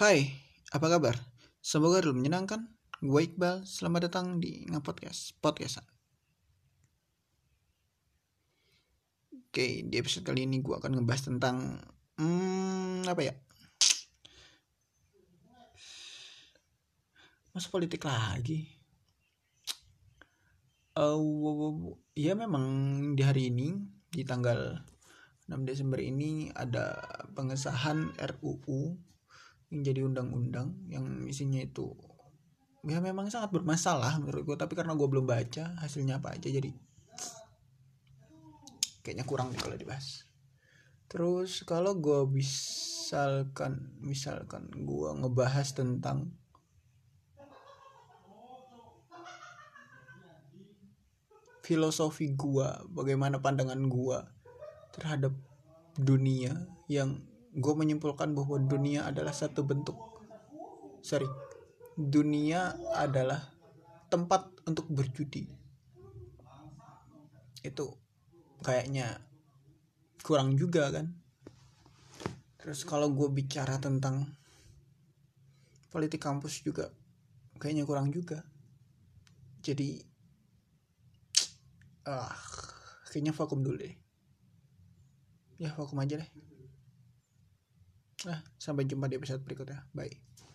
Hai, apa kabar? Semoga dulu menyenangkan. Gue Iqbal, selamat datang di Ngapodcast, podcastan. Oke, di episode kali ini gue akan ngebahas tentang hmm, apa ya? Mas politik lagi. Uh, ya memang di hari ini di tanggal 6 Desember ini ada pengesahan RUU yang jadi undang-undang yang isinya itu ya memang sangat bermasalah menurut gue tapi karena gue belum baca hasilnya apa aja jadi kayaknya kurang nih kalau dibahas. Terus kalau gue misalkan misalkan gue ngebahas tentang filosofi gue bagaimana pandangan gue terhadap dunia yang gue menyimpulkan bahwa dunia adalah satu bentuk. Sorry dunia adalah tempat untuk berjudi. Itu kayaknya kurang juga kan? Terus kalau gue bicara tentang politik kampus juga kayaknya kurang juga. Jadi ah kayaknya vakum dulu deh. Ya vakum aja deh nah sampai jumpa di episode berikutnya. Bye